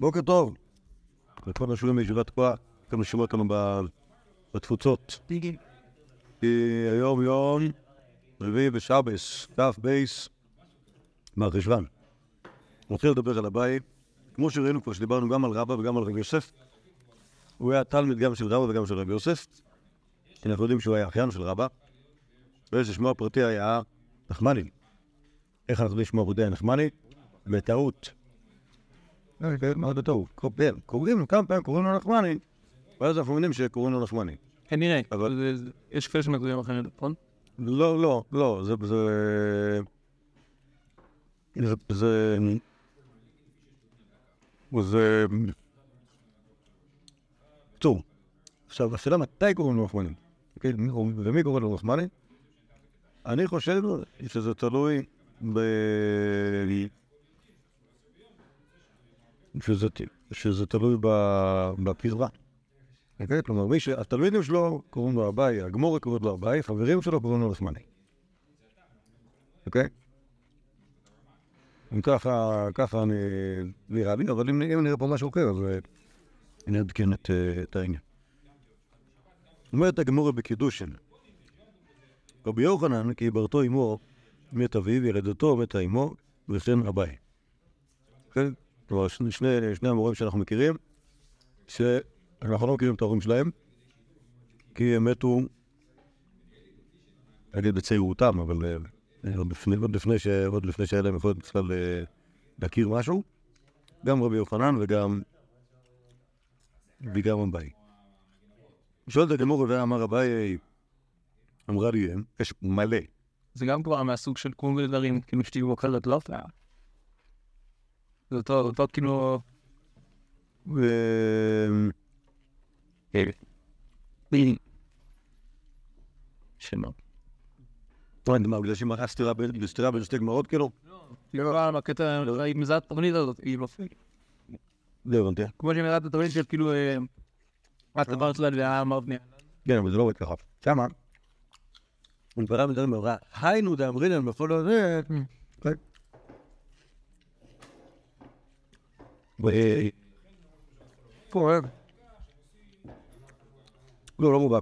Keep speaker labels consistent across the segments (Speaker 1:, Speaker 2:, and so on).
Speaker 1: בוקר טוב. לכל השומעים בישיבת כוח, גם לשמוע אותנו בתפוצות. היום יום רביעי בשבס, כ' בייס, מרחשוון. רוצה לדבר על הבית, כמו שראינו כבר שדיברנו גם על רבא וגם על רבי יוסף. הוא היה תלמיד גם של רבא וגם של רבי יוסף. אנחנו יודעים שהוא היה אחיין של רבא. וששמו הפרטי היה נחמני. איך אנחנו יודעים שמו הפרטי היה נחמני? בטעות. מה בטעות? קוראים לו, כמה פעמים קוראים לו נחמני, ואז אנחנו מבינים שקוראים לו נחמני.
Speaker 2: כנראה,
Speaker 1: אבל-
Speaker 2: יש כאלה שמגדירים אחרת, נכון?
Speaker 1: לא, לא, לא, זה... זה... זה... זה... טוב, עכשיו, השאלה מתי קוראים לו מי קוראים- ומי קורא לו נחמני? אני חושב שזה תלוי ב... שזה, שזה תלוי ב- בקרבה. אוקיי? כלומר, מי ש... התלמידים שלו קוראים לו אביי, הגמורה קוראים לו אביי, חברים שלו קוראים לו נחמני. אוקיי? אם ככה, ככה אני נראה לי, אבל אם, נראה פה משהו אחר, אז אה, את, אה, את העניין. אומרת הגמורה בקידושין, רבי יוחנן, כי ברתו אמו מת אביו, ילדתו מתה אמו, וכן אביי. כלומר, שני, שני, שני המורים שאנחנו מכירים, שאנחנו לא מכירים את ההורים שלהם, כי הם מתו, נגיד בצעירותם, אבל אה, עוד לפני, עוד לפני, ש, עוד לפני שהיה להם יכולת בכלל אה, להכיר משהו, גם רבי יוחנן וגם, וגם אביי. שואלת הגמור ואמר אביי, אמרה לי, יש מלא.
Speaker 2: זה גם כבר מהסוג של כל מיני דברים, כאילו שתהיו אחרת לא? זה אותו, אותו כאילו...
Speaker 1: ו-
Speaker 2: שלא.
Speaker 1: מה, בגלל שהיא מראה סתירה בין שתי גמרות כאילו?
Speaker 2: כאילו, פעם הקטע, עם זה התוכנית הזאת, היא לא...
Speaker 1: לא הבנתי.
Speaker 2: כמו שהיא מראה את התוכנית של כאילו... אה, את עברת לה ואמרת לי.
Speaker 1: כן, אבל זה לא עובד ככה. שמה, הוא נפרד מדברים היינו דאמרינן בכל הזה, כן. ו-
Speaker 2: פה,
Speaker 1: לא, לא מובן.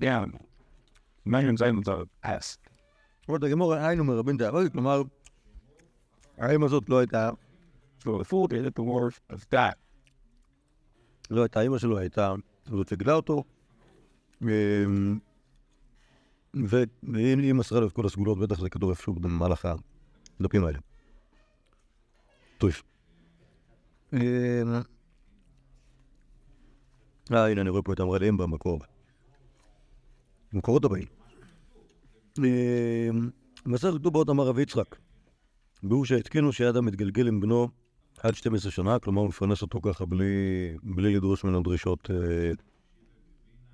Speaker 2: כן. מה עם זה? אס.
Speaker 1: אומרת הגמור, היינו מרבין דאמרינן, כלומר, האם הזאת לא הייתה. לא הייתה, אימא שלו הייתה, זאת שגלה אותו, ו- והיא מסרה לו את כל הסגולות, בטח זה כתוב איפשהו במהלך הדפים האלה. טוב. אה, הנה, אני רואה פה את המראה במקור. במקורות הבאים. אמ, מסכת כתובות אמר רבי יצחק, והוא שהתקינו שאדם מתגלגל עם בנו עד 12 שנה, כלומר הוא מפרנס אותו ככה בלי, בלי לדרוש ממנו דרישות אה,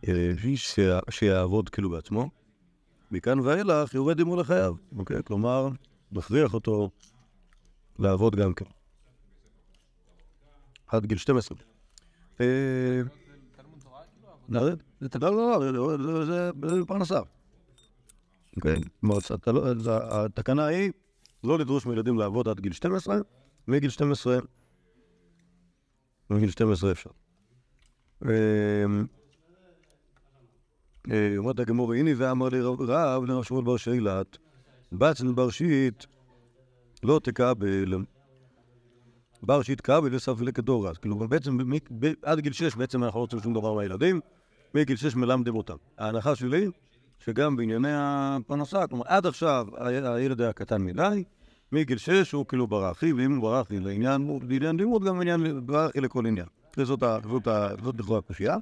Speaker 1: אה, שיעבוד כאילו בעצמו. מכאן ואילך יורד עמו לחייו, אוקיי? כלומר, מכריח אותו לעבוד גם כן. עד גיל 12. אה? לא, לא, לא, זה- פרנסה. אוקיי? לא- התקנה היא לא לדרוש מילדים לעבוד עד גיל 12, מגיל 12, מגיל 12 אפשר. אמ, אה, אומרת הגמור, הנה ואמר לי רב רב לרב שמואל בר שאילת, בצל בר שיט לא תקבל, בר שיט קבל לסף לכדורס. כאילו בעצם עד גיל 6 בעצם אנחנו לא רוצים שום דבר מהילדים, מגיל 6 מלמדים אותם. ההנחה שלי, שגם בענייני הפרנסה, כלומר עד עכשיו הילד היה קטן מדי, מגיל 6 הוא כאילו ברח לי, ואם הוא ברח לי לעניין, הוא לעניין לימוד, גם עניין, ברח לי לכל עניין. זאת ה- זאת ה- זאת לכאורה הקושייה.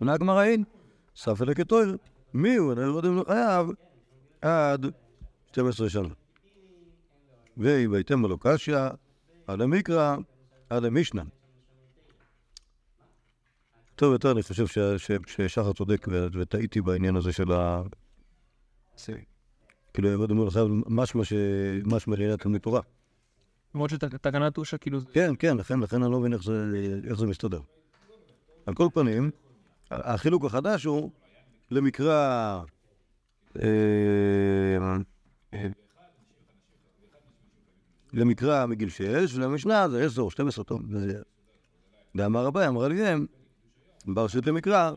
Speaker 1: עונה הגמרא אין, כתויר, מי הוא? אני לא יודע אם הוא חייב עד 12 שנה. ויבייתם לו קשיא, עד המקרא, עד המשנה. טוב יותר, אני חושב ש- ש- ששחר צודק ו- וטעיתי בעניין הזה של ה... כאילו, יבוא דמות חייב משמע ש... משמע לעניין תלמיד תורה.
Speaker 2: למרות שתקנת אושה, כאילו,
Speaker 1: כן, כן, לכן, לכן אני לא מבין איך זה, מסתדר. על כל פנים, החילוק החדש הוא למקרא... אה, אה, למקרא מגיל שש, ולמשנה זה עשר או שתים עשרה טוב. זה- ואמר רבי, אמר עליהם, בר שית למקרא,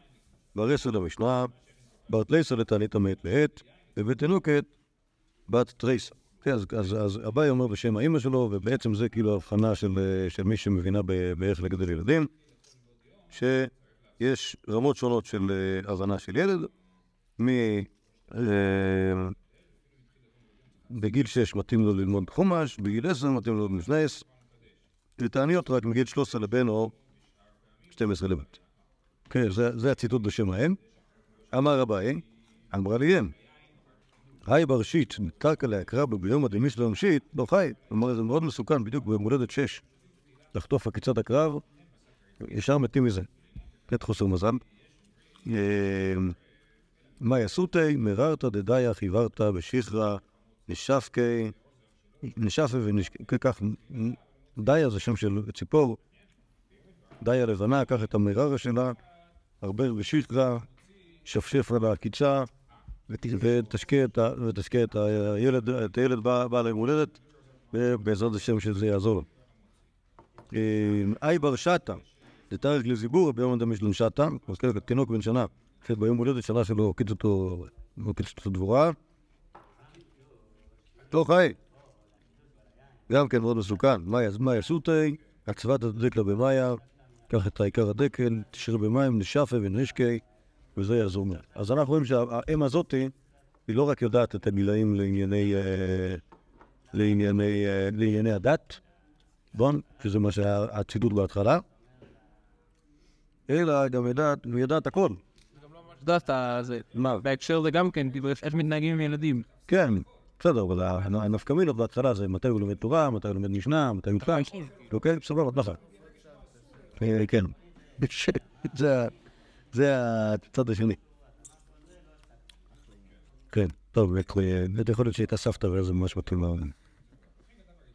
Speaker 1: בר עשר למשנה, בר תלייסה לתענית מעת לעת, ובתינוקת בת תרייסה. כן, אז, אז, אז אביי אומר בשם האימא שלו, ובעצם זה כאילו הבחנה של, אה, של מי שמבינה באיך לגדל ילדים, שיש רמות שונות של אה, הבנה של ילד, מ... בגיל 6 מתאים לו ללמוד חומש, בגיל 10 מתאים לו משנייס, ותעניות רק מגיל 13 לבן או 12 לבת. כן, זה, זה הציטוט בשם האם. אמר אביי, אמרה לי אם. היי ברשית, להקרא בו ביום הדמיש להמשית, לא חי. כלומר, זה מאוד מסוכן, בדיוק ביום הולדת 6, לחטוף עקיצת הקרב, ישר מתים מזה. קט חוסר מזל. אה, מה יסותי? מררת דדיה חיברת בשכרה נשפקי, נשפה ונשקי, כך, דיה זה שם של ציפור, דיה לבנה, קח את המררה שלה, ערבר בשכרה, שפשף על העקיצה, ותשקה את, הילד, את הילד בעל היום הולדת, ובעזרת השם שזה יעזור. אה, אי בר שטה, זה תאריך לזיבור, ביום אדם יש לו שטה, אז כן, תינוק בן שנה, שביום הולדת שנה שלו הוקיץ אותו דבורה. לא חי. גם כן מאוד מסוכן. מאיה, מאיה סוטי, הצבת הדקלה במאיה, קח את העיקר הדקל, תשאיר במים, נשפה ונשקי, וזה יעזור מיד. אז אנחנו רואים שהאם הזאתי, היא לא רק יודעת את הגילאים לענייני, אה, לענייני, אה, לענייני הדת, בון, שזה מה שהיה הציטוט בהתחלה, אלא גם יודעת, היא יודעת הכל.
Speaker 2: את יודעת, אתה- זה-
Speaker 1: מה?
Speaker 2: בהקשר זה גם כן, כאילו, איך מתנהגים עם ילדים.
Speaker 1: כן, בסדר, אבל הנפקא מינות בהתחלה זה מתי הוא לומד תורה, מתי הוא לומד משנה, מתי הוא מתפלל. אוקיי, בסדר, נכון. אה, כן. זה הצד השני. כן, טוב, אה, יכול להיות שהייתה סבתא וזה ממש מתאים לה.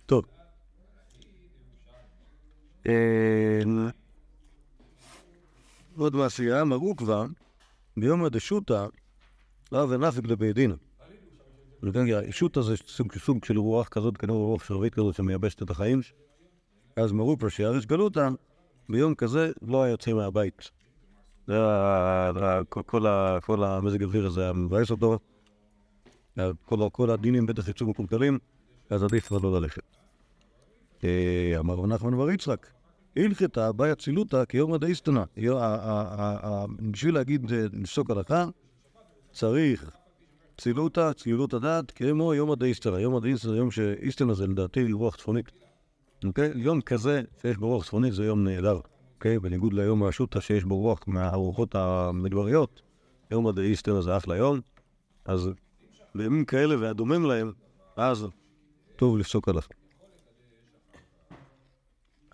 Speaker 1: טוב. אה, עוד מעשייה, מראו כבר, ביום הדשותא, לא ונפיק לבית דין. ולכן הישות זה סוג, סוג של רוח כזאת, כנראה רוח שרבית כזאת שמייבשת את החיים. אז מראו פה שירש גלותא, ביום כזה לא היה יוצא מהבית. זה ה- ה- כל- המזג האוויר הזה היה מבאס אותו. כל, ה- כל הדינים בטח יצאו מקולקלים, אז עדיף כבר לא ללכת. אה, אמר נחמן בר יצחק, הלכתה באי אצילותא כיומא ה- בשביל להגיד אה, לפסוק הלכה, צריך צילותא, צלילות הדעת, כמו יום הדאיסתנא. יום הדאיסתנא זה יום שאיסתנא זה לדעתי רוח צפונית. אוקיי? יום כזה שיש בו רוח צפונית זה יום נהדר. אוקיי? בניגוד ליום השוטה שיש בו רוח מהרוחות המדבריות, יום הדאיסתנא זה אחלה יום. אז בימים כאלה והדומים להם, אז טוב לפסוק עליו.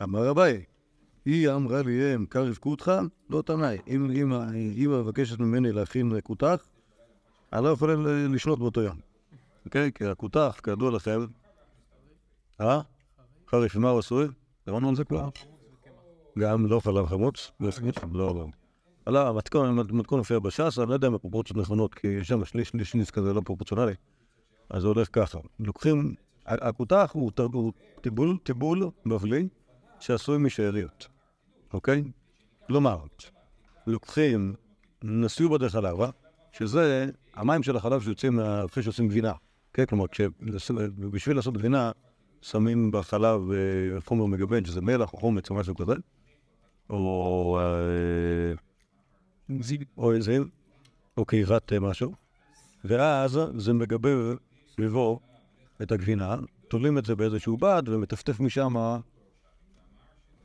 Speaker 1: אמר אביי, היא אמרה לי אם קר יבכותך, לא תנאי. אם אמא מבקשת ממני להכין כותח, אני לא יכול ל- לשנות באותו יום. אוקיי? כי הכותח, כידוע לכם, אה? חריף, מה הוא עשוי? דיברנו על זה כבר? גם לא חלב חמוץ? לא, לא. לא, המתכון, המתכון מופיע בש"ס, אני לא יודע אם הפרופורציות נכונות, כי יש שם שליש, שליש, שליש כזה לא פרופורציונלי. אז זה הולך ככה. לוקחים, הכותח הוא טיבול, טיבול בבלי שעשוי משאריות, אוקיי? כלומר, לוקחים נסיובה דה חלבה, שזה המים של החלב שיוצאים אחרי שעושים גבינה. כן, כלומר, בשביל לעשות גבינה, שמים בחלב אה, חומר מגוון, שזה מלח או חומץ או משהו כזה, או אה, או איזה, או קירת אה, משהו, ואז זה מגבר סביבו את הגבינה, תולים את זה באיזשהו בד ומטפטף משם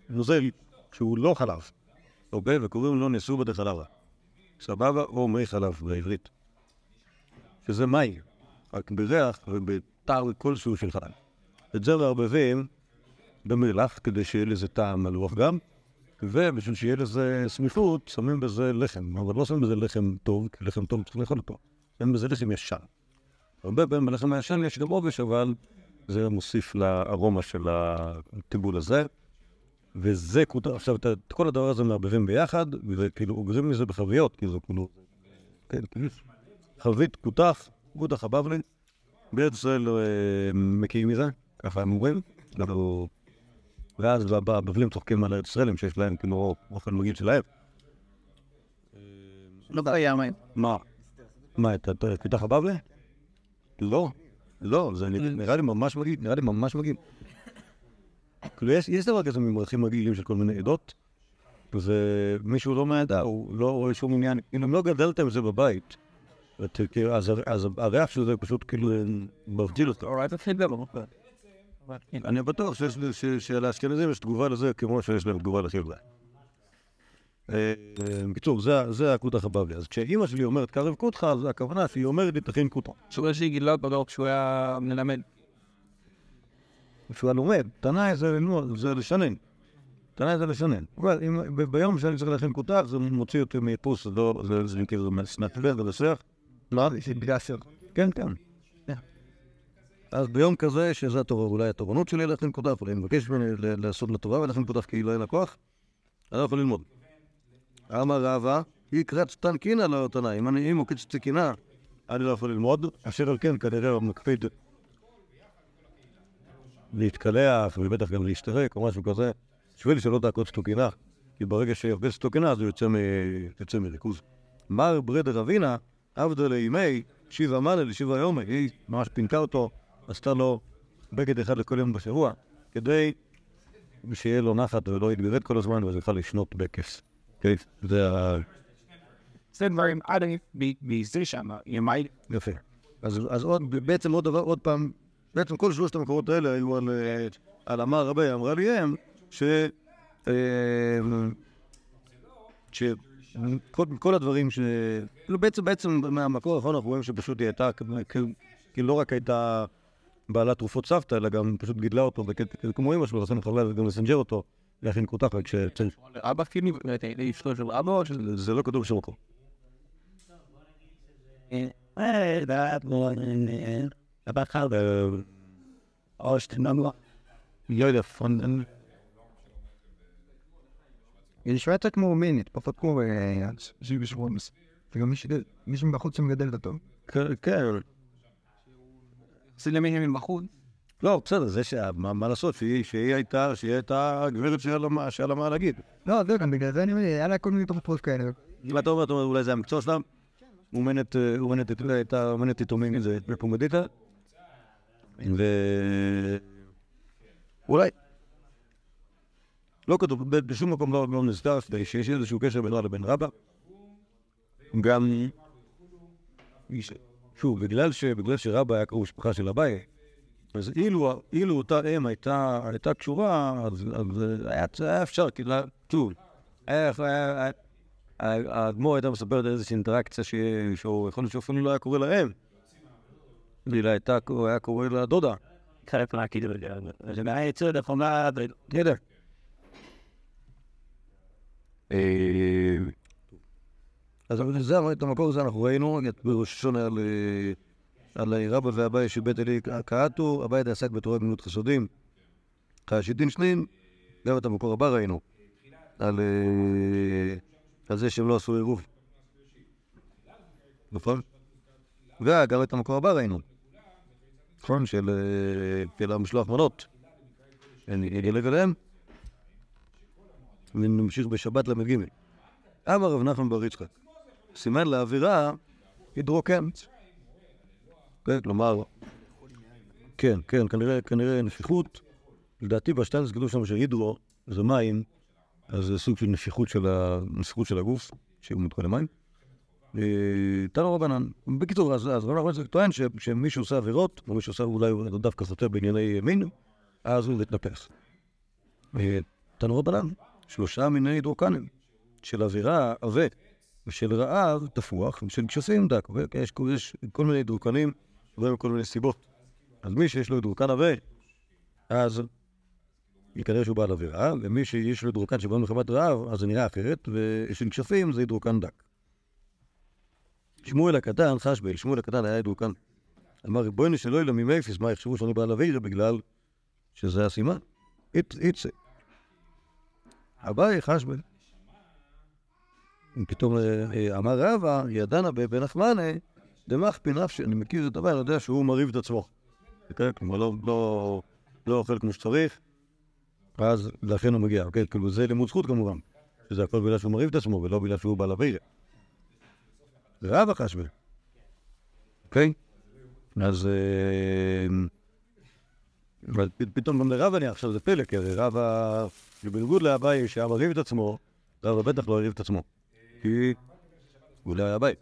Speaker 1: נוזל שהוא לא חלב, אוקיי? וקוראים לו נסובה דחלבה. סבבה? או מי חלב בעברית. שזה מים, רק בריח ובטעם כלשהו של חלב. את זה מערבבים במלח, כדי שיהיה לזה טעם מלוח גם, ובשביל שיהיה לזה סמיכות, שמים בזה לחם, אבל לא שמים בזה לחם טוב, כי לחם טוב צריך לאכול אותו. שמים בזה לחם ישן. הרבה פעמים בלחם הישן יש גם עובש, אבל זה מוסיף לארומה של הטיבול הזה. וזה כותב, עכשיו, את את כל הדבר הזה מערבבים ביחד, וכאילו אוגרים מזה בחביות, כאילו, כאילו, כן, חבית כותח, כותח הבבלי, בארץ ישראל אה, מקיאים מזה, ככה הם אומרים, כאילו, ואז הבבלים צוחקים על ארץ ישראלים שיש להם כאילו אוכל מגעיל שלהם.
Speaker 2: לא קיים.
Speaker 1: מה? מה, אתה פיתח הבבלי? לא, לא, זה נראה לי ממש מגעיל, נראה לי ממש מגעיל. כאילו, יש יש דבר כזה ממרחים מגעילים של כל מיני עדות, ומישהו לא מהעדה, הוא לא רואה שום עניין, אם לא גדלתם זה בבית, את- כאילו, אז אז הריח של זה פשוט כאילו מבדיל.
Speaker 2: אולי תתחיל גם.
Speaker 1: אני בטוח שלאשכנזים יש תגובה לזה כמו שיש להם תגובה לחילבה. אה, בקיצור, זה- הקוטח הבבלי. אז כשאימא שלי אומרת קרב קוטחה, אז הכוונה שהיא אומרת לי תכין קוטחה.
Speaker 2: שהוא שהיא גילה בדור כשהוא היה מלמד.
Speaker 1: כשהוא היה לומד, תנאי זה ללמוד, זה לשנן. תנאי זה לשנן. אבל ביום שאני צריך להכין קוטח, זה מוציא אותי מאיפוס, זה לא- זה זה כאילו מעצבן ולסך. מה? כן, כן. אז ביום כזה, שזה התור- אולי התורנות שלי להכין קוטף, אולי אני מבקש ממני לעשות לתורה ולהכין קוטף כי לא יהיה לה כוח, אני לא יכול ללמוד. אמר רבא, יקרץ תן קינא לא תנא, אם הוא קיצצי קינא, אני לא יכול ללמוד, אשר על כן כנראה הוא מקפיד להתקלח ובטח גם להשתרק או משהו כזה, בשביל שלא תעקוץ אותו קינה, כי ברגע שיחפש אותו קינה אז הוא יוצא מ- יוצא מריכוז. מר ברד רבינה, עבדו לימי, שיבה מנה לשיבה יומי, היא ממש פינקה אותו, עשתה לו בגד אחד לכל יום בשבוע, כדי שיהיה לו נחת ולא יתגרד כל הזמן וזה יוכל לשנות בכיף. כן, זה ה...
Speaker 2: זה דברים עדיין מזה שם. ימי.
Speaker 1: יפה. אז, אז עוד, בעצם עוד דבר, עוד פעם, בעצם כל שלושת המקורות האלה היו על, אה, על אמר רבי אמרה לי הם, ש... אה, ש... כל, הדברים ש... כאילו בעצם, בעצם מהמקור האחרון אנחנו רואים שפשוט היא הייתה, כאילו כאילו לא רק הייתה בעלת תרופות סבתא, אלא גם פשוט גידלה אותו, כמו אמא שלו, לכן יכולה גם לסנג'ר אותו, להכין קותחת כשצריך.
Speaker 2: אבא כאילו, אשתו של אבא או של...
Speaker 1: זה לא כתוב בשום מקום. לא יודע, פון-
Speaker 3: היא נשמעת כמו אומנית, פחות כמו אה, זיו שוונס. וגם מישהו מבחוץ שמגדל אותו.
Speaker 1: כן, כן,
Speaker 2: זה למי מבחוץ.
Speaker 1: לא, בסדר, זה שה... מה, מה לעשות, שהיא, הייתה, שהיא הייתה הגברת שהיה לה מה- להגיד.
Speaker 3: לא, זה גם בגלל זה אני אומר, היה לה כל מיני תרופות כאלה.
Speaker 1: אם אתה אומר, אתה אומר, אולי זה המקצוע שלה, אומנת, אה, אומנת, הייתה אומנת יתומים, זה בפומדיטה, ו... אולי. לא כתוב, בשום מקום לא, לא נסתר שיש איזשהו קשר בינה לבין רבא. גם, שוב, בגלל, ש, בגלל שרבא היה קרוב משפחה של אביי, אז אילו, אילו אותה אם הייתה, הייתה קשורה, אז, אז היה, היה אפשר, כאילו, שוב, האדמו"ר הייתה מספרת איזושהי אינטראקציה ש- שהוא יכול להיות שאפילו לא היה קורא לאם. אלא הייתה, הוא היה קורא לדודה.
Speaker 2: חלק מהכאילו, זה יצא נכונה,
Speaker 1: בסדר. אה, אז זה, את המקור הזה אנחנו ראינו, את בראש השונה על, אה, על רבא ואביי שבית אלי קהתו, אביי עסק בתורה גמילות חסודים. חשידין שנין, גם את המקור הבא ראינו, אה, על זה שהם לא עשו עירוב. נכון? וגם את המקור הבא ראינו. של, אה, של המשלוח מנות. אני אדלג עליהם. ונמשיך בשבת ל"ג. אמר רב נחמן בר יצחק, סימן לאווירה הידרוקן. כן, כלומר, כן, כן, כנראה, כנראה נפיחות. לדעתי בשטיינס כתוב שם שהידרו זה מים, אז זה סוג של נפיחות של, ה... נפיחות של הגוף, שהוא מתכונן למים. אה, תנו רבנן. בקיצור, אז, רב נחמן טוען ש- שמישהו עושה עבירות, או מישהו עושה אולי דווקא חוטא בענייני מין, אז הוא מתנפח. אה, תנו רבנן, שלושה מיני הידרוקנים, של אווירה עבה, ושל רעב תפוח, ושל גשסים דק. יש, יש כל מיני הידרוקנים, ועם כל מיני סיבות. אז מי שיש לו הידרוקן עבה, אז כנראה שהוא בעל עבירה, ומי שיש לו הידרוקן שבא מחמת רעב, אז זה נראה אחרת, ושל כשפים זה הידרוקן דק. שמואל הקטן, חש ביה, שמואל הקטן היה הידרוקן. אמר, ריבונו של עולם, מי מפייס, מה יחשבו שאני בעל עבירה? בגלל שזה הסימן. איצ- איצה. אביי חש ביה. פתאום אה, אה, אמר רבא, ידענא ביה בנחמני, דמכפין נפשיה, אני מכיר את אביי, אני יודע שהוא מרעיב את עצמו. כן, כלומר, לא, לא, לא אוכל כמו שצריך, אז לכן הוא מגיע, אוקיי? כאילו זה לימוד זכות כמובן, שזה הכל בגלל שהוא מרעיב את עצמו ולא בגלל שהוא בעל אבירה. זה החשבי, אוקיי? אז... אה, אבל פתאום גם לרב אני עכשיו זה פלא, כי רב ה... בניגוד לאביי שהיה מרעיב את עצמו, רב בטח לא הרעיב את עצמו. כי הוא לא היה אביי.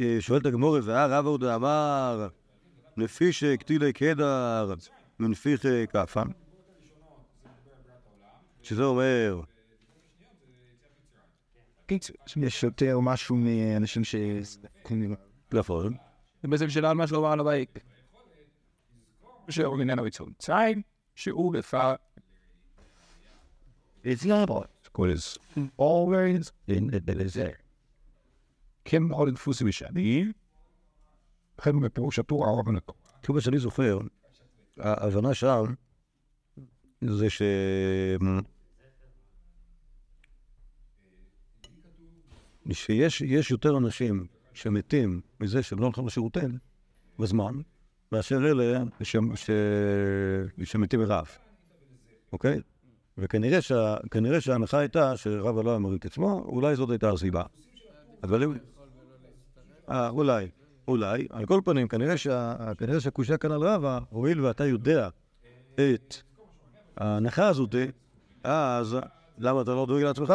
Speaker 1: אה, שואלת הגמורת, והיה רב עוד אמר, נפישי קטילי קדר, מנפיחי כאפה. שזה אומר,
Speaker 3: יש יותר משהו מאנשים ש...
Speaker 1: נכון,
Speaker 2: זה בעצם שאלה על מה שלא אמר על הבית. שהוא איננו יצון ציין, שהוא לפעמים... It's not is always in the כן מאוד דפוסים משנים, לכן בפירוש הטור הרבנתו.
Speaker 1: כמו מה שאני זוכר, ההבנה שם זה ש... שיש יש יותר אנשים שמתים מזה שהם לא הולכים לשירותים בזמן, מאשר אלה ש... ש... שמתים מרעב, אוקיי? וכנראה שה... כנראה שההנחה הייתה שרב לא מרעיב את עצמו, אולי זאת הייתה הסיבה. אבל... אה, אולי. אולי, על כל פנים, כנראה, שה, כנראה שהקושייה כאן על רבא, הואיל ואתה יודע את ההנחה הזאת, אז למה אתה לא דואג לעצמך?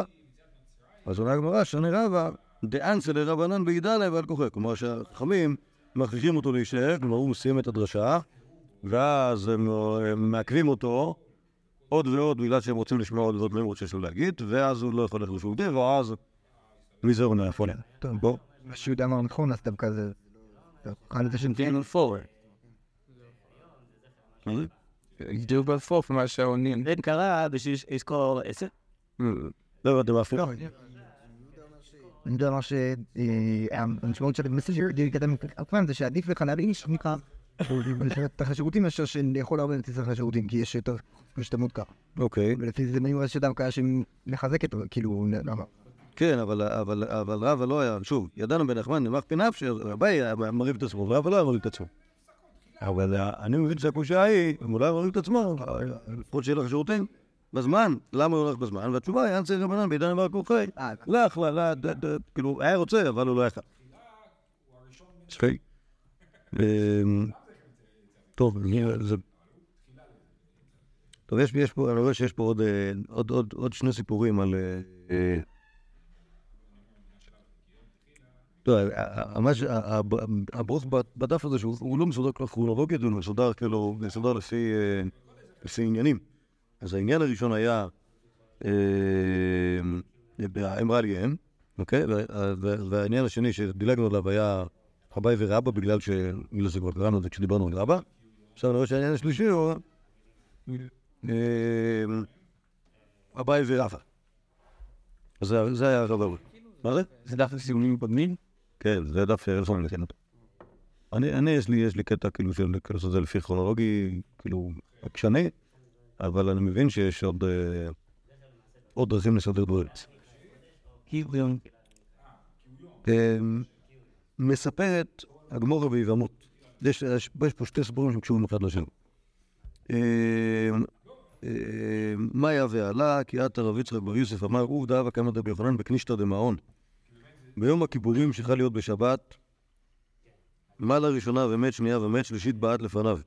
Speaker 1: אז עונה הגמרא, שני רבא, דאנסה לרבנן בעידה להם ועל כוחך. כלומר שהחכמים מכריחים אותו להישאר, כלומר הוא מסיים את הדרשה, ואז הם, הם מעכבים אותו עוד ועוד בגלל שהם רוצים לשמוע עוד ועוד מימות שיש לו להגיד, ואז הוא לא יכול ללכת לשירותים, ואז מזה הוא נעפון.
Speaker 3: טוב,
Speaker 1: בוא.
Speaker 3: מה שיהודה אמר נכון, אז דווקא זה... כאן זה שם...
Speaker 2: ידעו בפוף מה שעונים.
Speaker 4: Den קרה בשביל אזכור עשר.
Speaker 1: לא הבנתי מה הפוך.
Speaker 3: אני יודע מה שהמשמעות של המסר שיהודי קדם כמובן זה שעדיף לך להרגיש נקרא את השירותים מאשר לאכול הרבה ותצטרך לשירותים כי יש יותר השתמעות ככה
Speaker 1: אוקיי.
Speaker 3: ולפי זה נראה שדווקא שמחזק את כאילו למה
Speaker 1: כן, אבל, רבא לא היה, שוב, ידענו בנחמן, נמח פיניו, שרבי היה מרעיב את עצמו, ורבא לא היה מרעיב את עצמו. אבל אה, אני מבין שהקושייה היא, אם הוא לא היה מרעיב את עצמו, אה, לפחות שיהיה לך שירותים בזמן, למה הוא הולך בזמן? והתשובה היא, אנצי רבנן בעידן אמר כוחי, לך, ד- כאילו, היה רוצה, אבל הוא לא יכל. אוקיי. אמ, טוב, זה... טוב, יש, יש פה, אני רואה שיש פה עוד, אה, עוד, עוד, עוד שני סיפורים על... הברוך בדף הזה, שהוא הוא לא מסודר כל כרונולוגית, הוא מסודר כאילו, מסודר לפי, אה, לפי עניינים. אז העניין הראשון היה אה, האמרה ליהם, אוקיי? וה- וה- והעניין השני שדילגנו עליו היה אביי ורבא, בגלל שזה כבר קראנו את זה כשדיברנו על רבא. עכשיו אני רואה שהעניין השלישי הוא אה, אביי ורבא. אז זה- זה היה הרב. מה זה?
Speaker 2: זה דף סיומנים קודמים?
Speaker 1: כן, זה דף לתקן אותו. אני, אני, יש לי, יש לי קטע כאילו של כאילו שזה לפי כרונולוגי, כאילו, עקשני, אבל אני מבין שיש עוד, אה, עוד דרכים לסדר דברים. אה, מספרת הגמורה ביבמות. יש, יש, פה שתי סיפורים שקשורים אחד לשני. אה, אה, מאיה ועלה, כי עתה רב יצחק בר יוסף אמר, עובדה וקמא דבי יוחנן בקנישתא דמעון. ביום הכיפורים שחל להיות בשבת, מעלה ראשונה ומת שנייה ומת שלישית בעט לפניו. אה,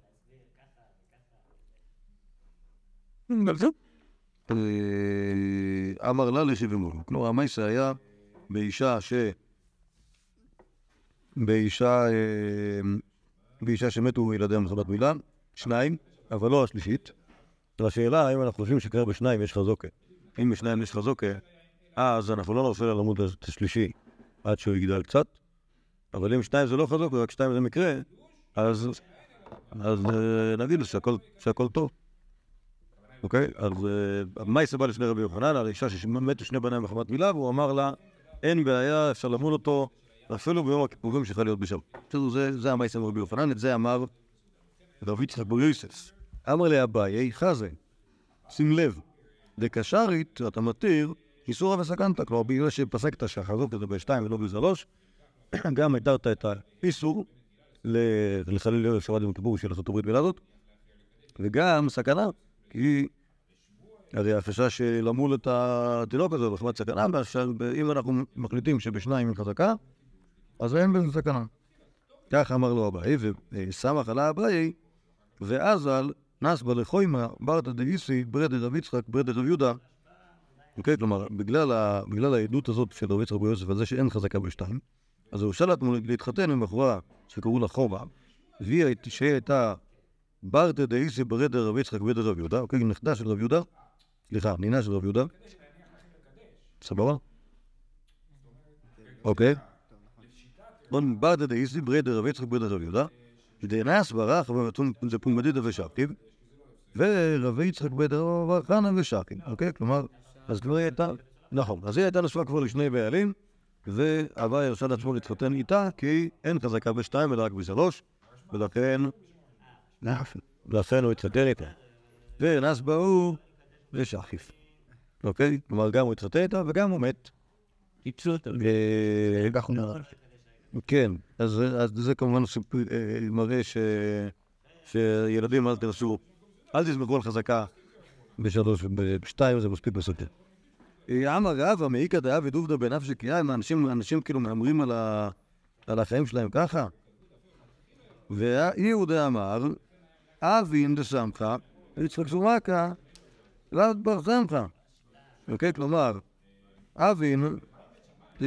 Speaker 1: אמר לה לשבעמו. כלומר, המייסה היה באישה ש... באישה... אה, באישה שמתו ילדיה מחמת מילה, שניים, אבל לא השלישית. והשאלה, האם אנחנו חושבים שקרה בשניים יש חזוקה. אם בשניים יש חזוקה, אז אנחנו לא נופל על עמוד השלישי עד שהוא יגדל קצת, אבל אם שתיים זה לא חזוק, ורק שתיים זה מקרה, אז, אז אה, נגיד שהכל, שהכל טוב. אוקיי? אז אה, מייסה בא לפני רבי יוחנן על אישה שמתו שני בניה מחמת מילה, והוא אמר לה, אין בעיה, אפשר למול אותו, אפילו ביום הכיפורים שיכול להיות בשבת. בסדר, זה, המייסה מרבי יוחנן, את זה אמר רבי יצחק בר יוסף. אמר לאביי, חזה, שים לב, דקשרית, אתה מתיר, איסורא וסכנת, כלומר בגלל שפסקת שהחזוק זה בשתיים ולא בשלוש, גם התרת את האיסור לחלל ערב שבת יום כיפור בשביל לעשות ברית מילה הזאת, וגם סכנה, כי הרי החשש למול את התינוק הזה בחמת סכנה, אם אנחנו מחליטים שבשניים היא חזקה, אז אין בזה סכנה. כך אמר לו אביי, וסמך עלה אביי, ואזל נסבה לחוימה ברתא דאיסי ברדר רב יצחק ברדר רב יהודה. אוקיי, כלומר, בגלל, העדות הזאת של רב יצחק ברבי יוסף על זה שאין חזקה בשתיים, אז הוא עצמו להתחתן עם בחורה שקראו לה חומה, והיא שהיא ברתא דאיסי בריה דרב יצחק בריה דרב יהודה, אוקיי, נכדה של רב יהודה, סליחה, נינה של רב יהודה. סבבה? אוקיי. ברתא דאיסי בריה דרב יצחק בריה דרב יהודה. דנסבה רחבה דפומבדיתא ושכיב, ורבי יצחק בריה דרבה בר בר חנה ושכיב, אוקיי? כלומר, אז כבר הייתה, נכון, אז היא הייתה נשואה כבר לשני בעלים, ואביי הרשה לעצמו להתחתן איתה, כי אין חזקה בשתיים אלא רק בשלוש, ולכן, לכן הוא התחתן איתה. ונס בהוא ושחיף, אוקיי? כלומר, גם הוא התחתן איתה וגם הוא מת. אה,
Speaker 3: כך הוא נראה.
Speaker 1: כן, אז, זה כמובן אה, מראה שילדים אל תנסו, אל תסמכו על חזקה בשלוש ובשתיים, זה מספיק בסוטה. אמר רבא מי איכא דעביד עובדא בנפשיה כי האי, אנשים, אנשים כאילו מהמרים על החיים שלהם ככה. והא הוא דאמר, אבין דסמכא, יצחק סומקא, לאו בר סמכא. אוקיי, כלומר, אבין אה,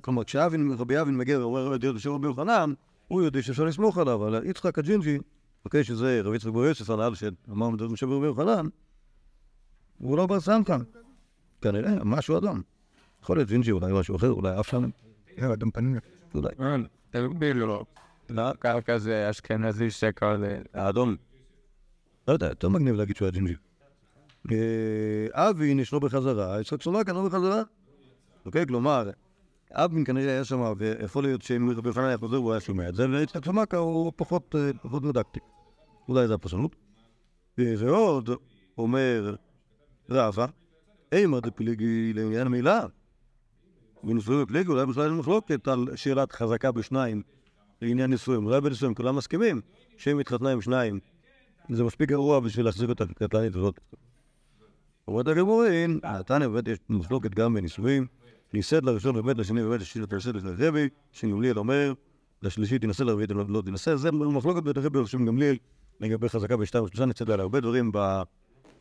Speaker 1: כלומר, כשאבין, רבי אבין מגיע ואומר את של רבי יוחנן, הוא יודע שאפשר לסמוך עליו, אבל יצחק הג'ינג'י, אוקיי, שזה רבי יצחק בר יוסף, הנ"ל שאמרנו את זה של רבי יוחנן, הוא לא בר סמכה. כנראה, משהו אדם. יכול להיות ג'ינג'י, אולי משהו אחר, אולי אף.
Speaker 3: לא, אדם פנים.
Speaker 1: אולי.
Speaker 2: תסביר לו. לא, קרקע זה אשכנזי שקר ל...
Speaker 1: האדום. לא יודע, יותר מגניב להגיד שהוא היה ג'ינג'י. אה, אבין יש לו בחזרה, יצחק סולקה לא בחזרה. אוקיי? כלומר, אבין כנראה היה שם, ויכול להיות שאם רבי היה חוזר הוא היה שומע את זה, ויצחק סולקה הוא פחות אה, מדקתי. אולי זו הפרשנות. אה, ועוד אומר רבא, אימא דפליגי לעניין המילה. בנישואים בפליגי אולי בכלל אין מחלוקת על שאלת חזקה בשניים לעניין נישואים. אולי בנישואים כולם מסכימים שאם התחתנה עם שניים זה מספיק גרוע בשביל להחזיק אותה כקטלנית הזאת. אומרת הגמורים, נתניה באמת יש מחלוקת גם בנישואים, נישאת לראשון באמת, לשני באמת, לשלישית תעשה לרבי, שגמליאל אומר, לשלישית תינשא לרביעית לא לא תינשא, זה מחלוקת הרבי ושם גמליאל לגבי חזקה בשתיים ושלושה, נצא על הרבה דברים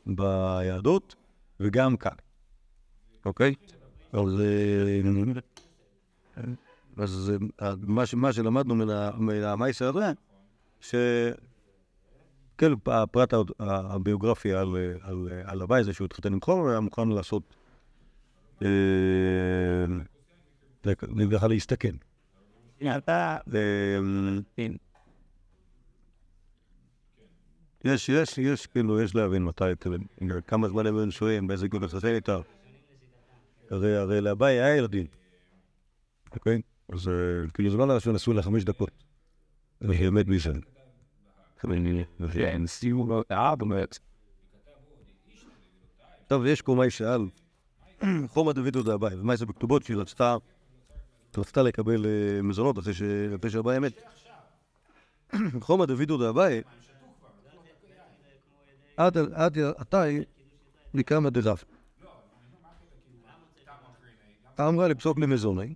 Speaker 1: ביהדות, וגם כאן, אוקיי? אז אה, אז אה, מה מה שלמדנו מהמייסר הזה, ש... כן, הפרט הביוגרפי על, אה, על, אה, על הבית זה שהוא התחתן עם חומר, היה מוכן לעשות, אה, בכלל להסתכן. אה, יש, יש, יש, כאילו, יש להבין מתי, כמה זמן הם נשואים, באיזה גיל התחתן איתה. הרי, הרי לאביי היה ילדים, אוקיי? אז אה, כאילו זה לא שהוא נשוי לחמש דקות. והיא מת בישראל.
Speaker 2: כן, סיום לו, אה, באמת.
Speaker 1: טוב, יש קומאי שאל, חומא דוד יהודה אביי, ומה זה בכתובות שהיא רצתה, רצתה לקבל אה, מזונות אחרי ש- אחרי שאביי מת. חומא דוד יהודה אביי, עד עתי לקמא דרב. אמרה לפסוק למזוני,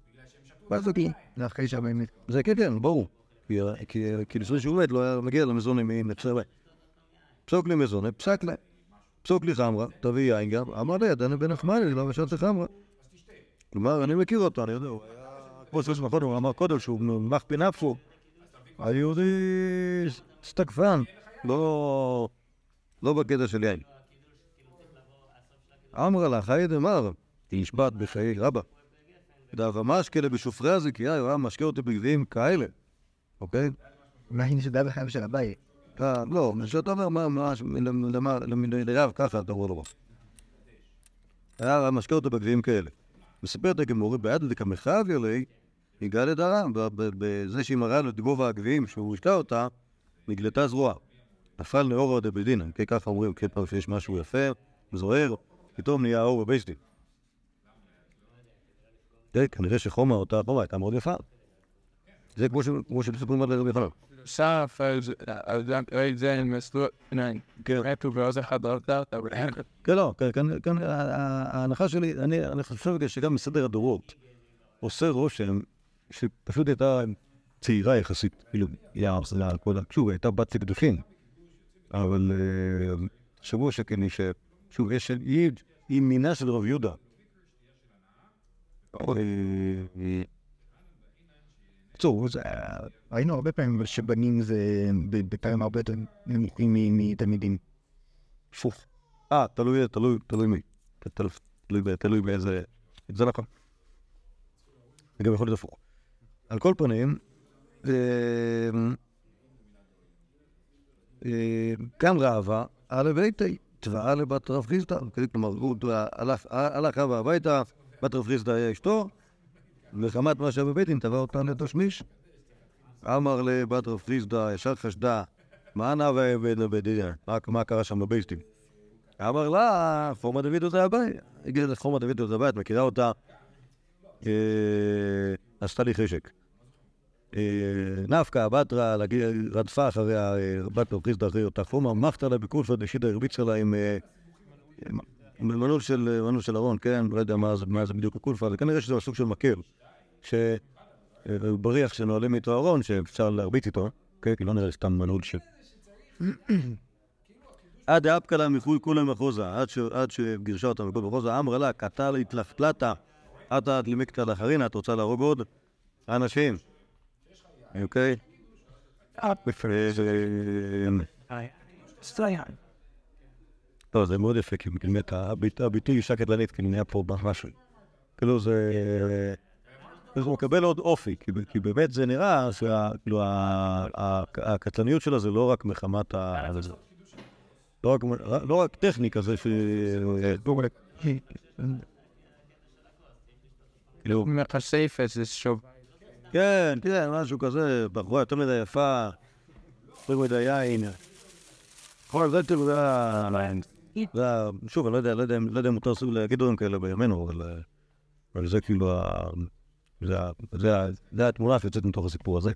Speaker 1: ואז זה
Speaker 3: זה אחרי שהבאמת.
Speaker 1: זה כן, כן, ברור. כי- לפני שהוא מת לא היה מגיע למזוני מנפסי הבית. פסוק לי מזוני, פסק לה. פסוק לי חמרה, תביא יין גם, אמר לי, דנה בן נחמני, לא משלתי חמרה. כלומר, אני מכיר אותו, אני יודע, הוא היה... כמו שיש נכון, הוא אמר קודם שהוא מחפי נפשו. היהודי סטקפן, לא... לא בקטע של יין. אמרה לה, חיי דמר, תשבת בחיי רבא. דאבה משקלה בשופרי הזיקייה, הוא היה משקה אותי בגביעים כאלה, אוקיי?
Speaker 3: אולי נשדה בחייו של אביי.
Speaker 1: אה, לא, כשאתה אומר מה, מה, למה, לרב ככה, אתה אומר לו. היה משקה אותו בגביעים כאלה. מספרת הגמורי, ביד דקמחביה לי, הגעה לדרה, ב- ב- בזה שהיא מראה לו את גובה הגביעים, שהוא השקע אותה, נגלתה זרוע. נפל נאורה דבדינא, כן, ככה אומרים, כן, פעם שיש משהו יפה, זוהר, פתאום נהיה אור בבייסטין. כן, כנראה שחומה, אותה חומה, הייתה מאוד יפה. זה כמו שמספרים על רבי חנן.
Speaker 2: סף, ראי זה מסלול,
Speaker 1: כן.
Speaker 2: רפו ועוז אחד לא יודעת, אבל
Speaker 1: כן, לא, כן, כן, כן, ההנחה שלי, אני חושב שגם מסדר הדורות עושה רושם שפשוט הייתה צעירה יחסית, כאילו, ה... שוב, הייתה בת לקדושים, אבל אה, שבוע שכן. שוב, יש... היא מינה של רב יהודה. אה, בקיצור.
Speaker 3: ראינו הרבה פעמים שבנים זה בפעמים הרבה יותר נמוכים מתלמידים.
Speaker 1: הפוך. אה, תלוי, תלוי, תלוי מי. תלוי, באיזה... זה נכון. זה גם יכול להיות הפוך. על כל פנים, אה, אה, רעבה, א' ביתי, תבעה לבת רב אוקיי? כלומר, הוא הלך- רבא הביתה, בת רב חיסדא היה אשתו, מחמת מה שהיה בבית דין, תבע אותה לתשמיש. אמר לבת רב חיסדא, ישר חשדה, מה נאווה בבית דין? מה- קרה שם דין? אמר לה, פורמה דוד אותה הבית. הגיעה לפורמה דוד אותה הבית, מכירה אותה, אה, עשתה לי חשק. אה, נפקא, בתרא, רדפה אחריה, אה, בת לו חיסדא אחרי אותה פורמה, מחתא לה בקולפא דשידא הרביצה לה עם מנעול של מנעול של ארון, כן, לא יודע מה זה- מה זה בדיוק הקולפא, זה כנראה שזה סוג של מקל, שבריח שנועלים איתו ארון, שאפשר להרביץ איתו, כן, כי לא נראה סתם מנעול של... עד דאפקא לה מחוי כולי מחוזה, עד עד שגירשה אותה מכל מחוזה, אמרה לה, קטל התלפתלתה, עתה דלימקתא לאחרינה, את רוצה להרוג עוד אנשים, אוקיי? לא, זה מאוד יפה, כי באמת הביט- הביטוי אישה קטלנית, כאילו נהיה פה משהו. כאילו זה... הוא מקבל עוד אופי, כי, באמת זה נראה שכאילו הקטלניות שלה זה לא רק מחמת ה... לא רק, לא טכניקה, זה ש... כאילו,
Speaker 2: מחשף איזה שוב.
Speaker 1: כן, כן, משהו כזה, בחורה יותר מדי יפה, יותר מדי יין. נכון, זה כאילו, זה ה... זה. שוב, אני לא יודע, לא יודע, לא יודע אם מותר סוג להגיד דברים כאלה בימינו, אבל... אה, אבל זה כאילו ה... זה ה... זה ה... זה התמונה שיוצאת מתוך הסיפור הזה.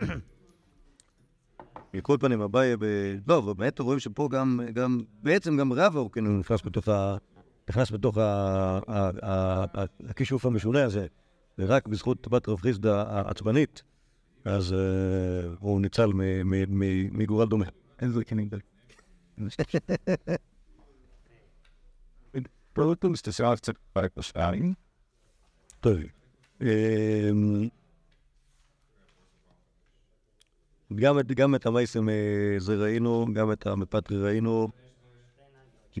Speaker 1: מכל פנים, אביי ב... לא, ובאמת רואים שפה גם, גם, בעצם גם הוא כאילו נכנס בתוך ה... נכנס בתוך. הכישוף המשונה הזה, ורק בזכות בת רב חיסדא העצבנית, אז אה, הוא ניצל. מגורל דומה.
Speaker 3: איזה כנגד.
Speaker 2: תסרב קצת בשערים.
Speaker 1: טוב. אמ, גם את, גם את המייסם זה ראינו, גם את המפטרי ראינו.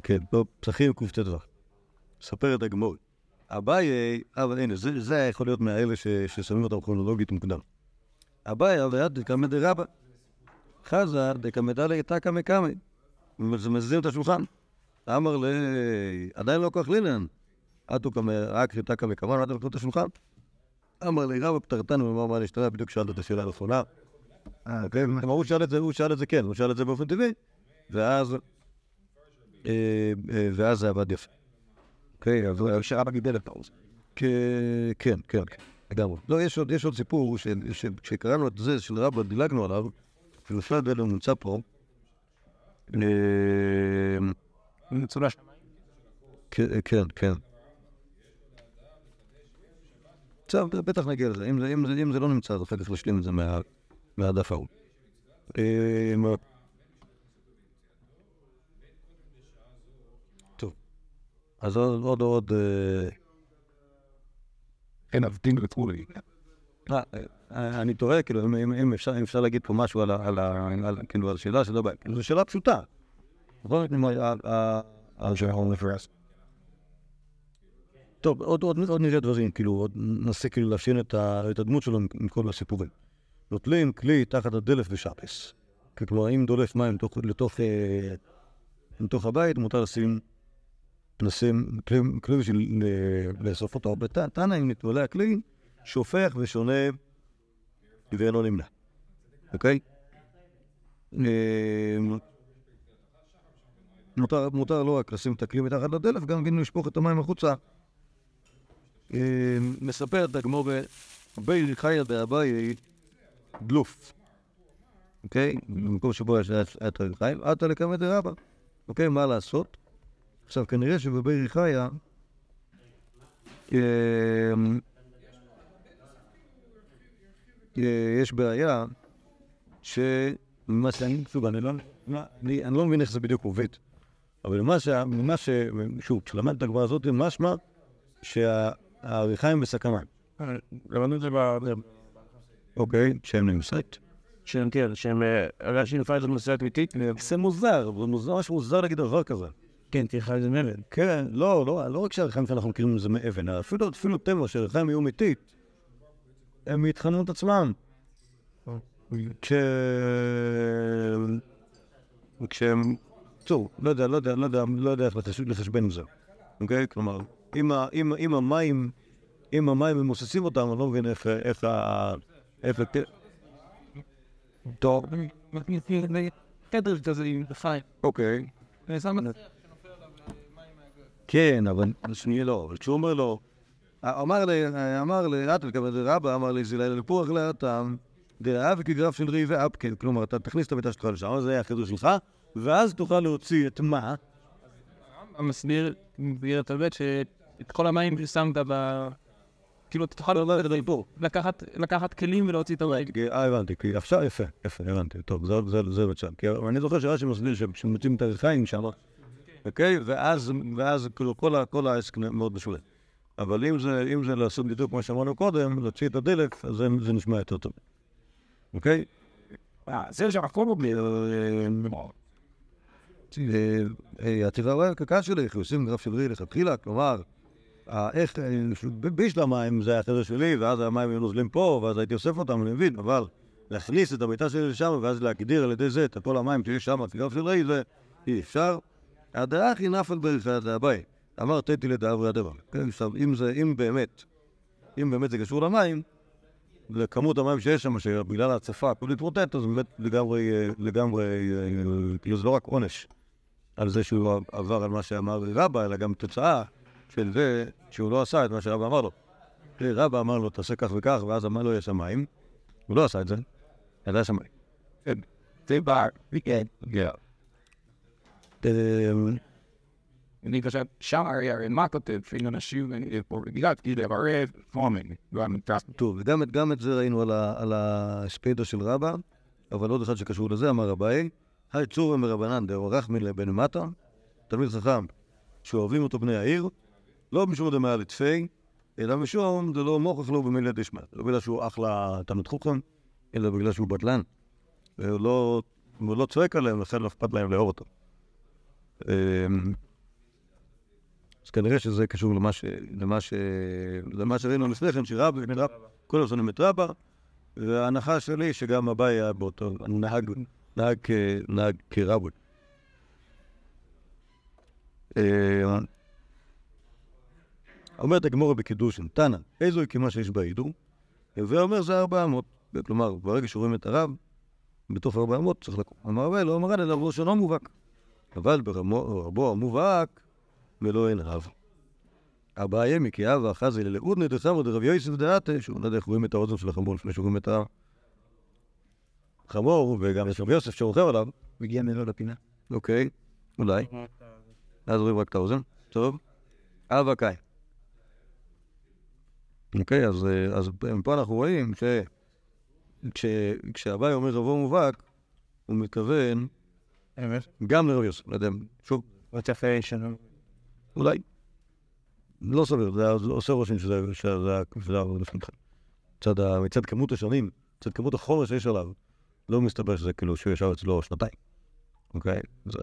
Speaker 1: כן, טוב, פסחים קט"ו. ספר את הגמור. אביי, אבל הנה, זה, זה יכול להיות מהאלה ש, ששמים אותם כרונולוגית מוקדם. אביי, אבל יד דקמא דרבא. חזה דקמא דלי תקא מקמא. זה מזיזים את השולחן. אמר לי, עדיין לא כוח לינן. כמה, רק חיטה מקמן, עד לקנות את השולחן. אמר לי, רבא פטרתנו, אמר מה נשתנה, בדיוק שאלת את השאלה הנכונה.
Speaker 3: אה,
Speaker 1: כלומר, הוא שאל את זה, הוא שאל את זה כן, הוא שאל את זה באופן טבעי, ואז, אה, אה, ואז זה עבד יפה. אוקיי, אז הוא
Speaker 3: שרבא גידל את העוז.
Speaker 1: כן, כן, כן, לגמרי. לא, יש עוד, סיפור, ש- ש- כשקראנו את זה של רבא, דילגנו עליו, זה לא נמצא פה. אה. כן, כן, כן. עכשיו, בטח נגיע לזה. אם זה, אם זה, אם זה לא נמצא, אז אחר כך נשלים את זה מה, מהדף ההוא. אמ, טוב. אז עוד, עוד. אה,
Speaker 2: אין עבדין וכולי.
Speaker 1: אה, אה, אני תוהה, כאילו, אם- אפשר אם אפשר להגיד פה משהו על על ה- על- כאילו, על השאלה שלא בעיה. זו שאלה פשוטה. נכון? כלומר, ה- ה- ה- שההון מפרס. טוב, עוד, עוד, עוד נראה דברים, כאילו, עוד ננסה כאילו לאפיין את, את הדמות שלו מכל הסיפורים. נוטלים כלי תחת הדלף בשפס. כלומר, אם דולף מים לתוך, לתוך, אה, לתוך הבית, מותר לשים, לשים כלי, בשביל לאסוף אותו. בתנא, אם נתמלא הכלי, שופך ושונה ואינו נמנע. אוקיי? אה, מותר, לא רק לשים את הכלי מתחת לדלף, גם אם לשפוך את המים החוצה. אה, מספרת הגמור בי חיה באביי דלוף. אוקיי? במקום שבו יש את חיים, עטה לקמת דרבה. אוקיי, מה לעשות? עכשיו, כנראה שבבי חיה... אה, יש בעיה שמה שאני, שוב, אני לא, אני, אני לא מבין איך זה בדיוק עובד. אבל מה ש... מה ש... שוב, כשלמדת את הגמרא הזאת, משמע שהעריכה הם בסכנה.
Speaker 4: למדנו את זה ב...
Speaker 1: אוקיי, שהם נמצאת.
Speaker 4: שהם, כן, שהם... רש"י נפל את זה בנושא אמיתית.
Speaker 1: זה מוזר, זה מוזר, ממש מוזר להגיד דבר כזה.
Speaker 4: כן, תראה את זה מאבן.
Speaker 1: כן, לא, לא, לא רק שהריחיים שאנחנו מכירים זה מאבן, אפילו, אפילו טבע, שהריחיים יהיו אמיתית, הם יטחנו את עצמם. כש... כשהם... טוב, לא יודע, לא יודע, לא יודע, לא יודע איך לחש- לחשבן עם זה, אוקיי? כלומר, אם, ה, אם, אם המים, אם המים ממוססים אותם, אני לא מבין איך, איך ה... איך... טוב,
Speaker 4: חדר כזה עם חיים.
Speaker 1: אוקיי.
Speaker 4: את.
Speaker 1: כן, אבל שנייה לא, אבל כשהוא אומר לו, אמר לי, אמר לי, את מקבלת רבא, אמר לי, זה לפוח לאטם, דאב כגרף של רי ואפקל, כלומר, אתה תכניס את המיטה שלך לשם, זה יהיה החידוש שלך, ואז תוכל להוציא את מה?
Speaker 4: מסביר, מסביר את הבית שאת כל המים ששמת ב... כאילו, אתה תוכל לקחת, כלים ולהוציא את המים.
Speaker 1: אה, הבנתי, כי עכשיו, יפה, יפה, הבנתי, טוב, זה- בצד. כי אני זוכר שרש"י מסביר שמוצאים את הריחיים שם, אוקיי? ואז, כאילו כל העסק מאוד משולה. אבל אם זה, אם זה לעשות בדיוק כמו שאמרנו קודם, להוציא את הדלק, אז זה, זה נשמע יותר טוב. אוקיי?
Speaker 2: זה שהכל בלי...
Speaker 1: העתירה רואה הקקה שלי, איך עושים גרף של רי לכתחילה, כלומר, איך, אה, בשביל המים זה היה החדר שלי, ואז המים היו נוזלים פה, ואז הייתי אוסף אותם, אני מבין, אבל להכניס את המיטה שלי לשם, ואז להגדיר על ידי זה את כל המים שיש שם, כגרף של רי, זה אי אפשר. הדרכי נפל ברכת הבית. אמר תתי לדאברי הדבר. כן, עכשיו, אם זה, אם באמת, אם באמת זה קשור למים, לכמות המים שיש שם, שבגלל ההצפה הכל להתמוטט, אז באמת לגמרי, אה, לגמרי, כאילו זה לא רק עונש על זה שהוא עבר על מה שאמר רבא, אלא גם תוצאה של זה שהוא לא עשה את מה שרבא אמר לו. רבא אמר לו, תעשה כך וכך, ואז אמר לו, יש שם מים. הוא לא עשה את זה, אלא יש שם מים.
Speaker 2: זה בר.
Speaker 1: כן.
Speaker 2: אני חושב, שער הרי מה כותב, שאין אנשים, בגלל כאילו ערב, פורמינג.
Speaker 1: טוב, וגם את, זה ראינו על, ה, על הספיידו של רבא, אבל עוד אחד שקשור לזה, אמר רבאי, היי צורם מרבנן דאו רחמין לבן מטה, תלמיד חכם, שאוהבים אותו בני העיר, לא משום דמיה לתפי, אלא משום דלא מוכח לו במילי דשמע. לא בגלל שהוא אחלה תלמיד חוכם, אלא בגלל שהוא בטלן. והוא לא, צועק עליהם, לכן לא אכפת להם לאהוב אותו. אז כנראה שזה קשור למה, ש, למה, ש, למה שראינו לפני כן, שרב, הזמן את רבא, וההנחה שלי שגם אביי היה באותו, הוא נהג, נהג, נהג כרבי. אה, אומרת הגמורה בקידושין, תנא, איזו היא כמה שיש בהידור? הווה אומר זה ארבע אמות. כלומר, ברגע שרואים את הרב, בתוך ארבע אמות צריך לקום. אמר רבי, לא אמר אלא שאינו מובהק. אבל ברמו- רבו המובהק, ולא אין רב. אביי מקיא ואחזי ללאודנא דסמר דרב יוסף דעתה, שהוא לא יודע איך רואים את האוזן של החמור לפני שרואים את החמור, וגם יש רב יוסף שרוכב עליו,
Speaker 3: מגיע מעבר לפינה.
Speaker 1: אוקיי, אולי. אז רואים רק את האוזן, טוב. אבא קאי. אוקיי, אז, אז פה אנחנו רואים ש... כש... כשאביי אומר רבו מובהק, הוא מתכוון
Speaker 4: אמת.
Speaker 1: גם לרב יוסף, לא יודע, שוב,
Speaker 4: וצפה שלנו.
Speaker 1: אולי. לא סביר, זה עושה רושם שזה היה לפניכם. מצד כמות השנים, מצד כמות החומר שיש עליו, לא מסתבר שזה כאילו שהוא ישב אצלו שנתיים. אוקיי? זה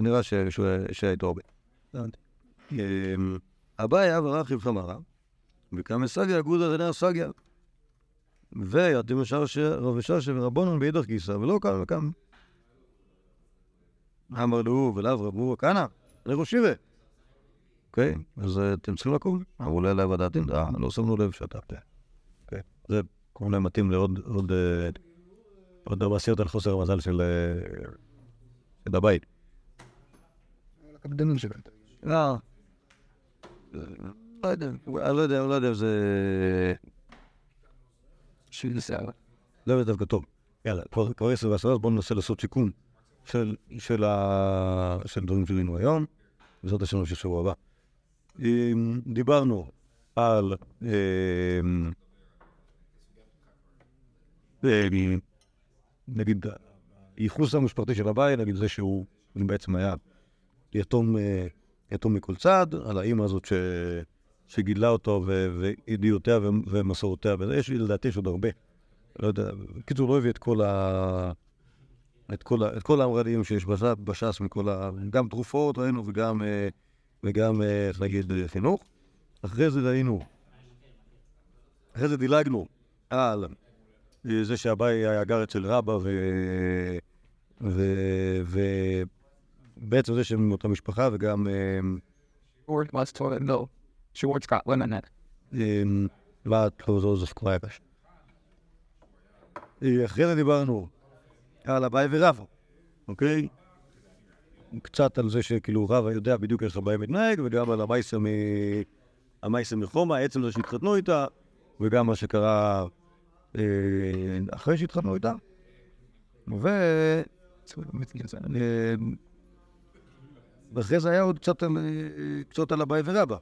Speaker 1: נראה ש- שהוא שהיה איתו הרבה. אמ, אביי אב רכיב חמרה, וקם סגיה גודא דנר סגיה. ויתים רב ששה ורבונון באידך גיסא, ולא קם וקם. אמר לו, ולאו רבו כהנא, לראשיבה. אוקיי, אז אה, אתם צריכים לקום. אמרו לה אליי ודעתים, אה, לא שמנו לב שאתה... אוקיי, זה כמובן מתאים לעוד עוד אה, ארבע עשרת על חוסר המזל של של הבית.
Speaker 3: הקפדנות שלהם.
Speaker 1: לא. לא יודע, אני לא יודע, לא יודע זה...
Speaker 2: של שיער.
Speaker 1: לא דווקא טוב. יאללה, כבר עשר ועשרה, אז בואו ננסה לעשות סיכום של, של, ה... של דברים שראינו היום, בעזרת השם של שבוע הבא. דיברנו על אמ, אמ, נגיד הייחוס המשפחתי של הבית, נגיד זה שהוא בעצם היה יתום, אה, יתום מכל צד, על האימא הזאת ש... שגידלה אותו וידיעותיה ומסורותיה, וזה יש לי לדעתי יש עוד הרבה. לא יודע, בקיצור, לא הביא את כל ה... את כל, ה... את כל המרדים שיש בש- בש"ס מכל ה... גם תרופות ראינו וגם, אה, וגם, אה, איך נגיד, אה, חינוך. אחרי זה ראינו, אחרי זה דילגנו על אה, זה שאביי היה גר אצל רבא ו... ו... ובעצם זה שהם מאותה משפחה וגם... אחרי זה דיברנו על אביי ורבא, אוקיי? קצת על זה שכאילו רבא יודע בדיוק איך אביי מתנהג, וגם על. המייסר מחומא, עצם זה שהתחתנו איתה, וגם מה שקרה אה, אחרי שהתחתנו איתה. ו... אה, ואחרי זה היה עוד קצת אה, קצת על אביי ורבא.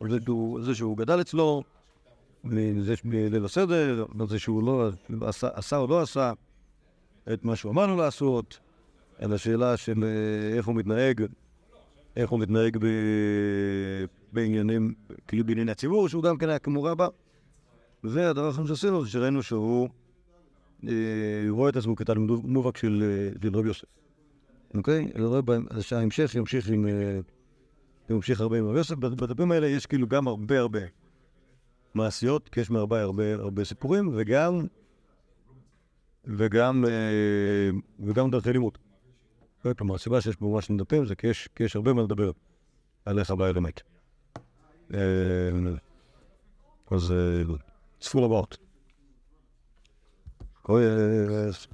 Speaker 1: על זה שהוא, גדל אצלו, זה ליל הסדר, זה שהוא לא עשה, עשה או לא עשה את מה שהוא אמר לו לעשות, על השאלה של אה, איך הוא מתנהג, איך הוא מתנהג ב... בעניינים, כאילו בענייני הציבור, שהוא גם כן היה כמו רבא. והדבר האחרון שעשינו זה שראינו שהוא אה, רואה את עצמו כתלמיד מובהק של, אה, רבי יוסף. אוקיי? אני רואה שההמשך ימשיך עם... אה, הוא ממשיך הרבה עם רבי יוסף. בדפים האלה יש כאילו גם הרבה הרבה מעשיות, כי יש מהרבה הרבה הרבה סיפורים, וגם וגם אה, וגם דרכי לימוד. כלומר, הסיבה שיש פה ממש דפים זה כי יש, הרבה מה לדבר על איך הבעיה באמת. אה, אז אה, it's full about. Oh.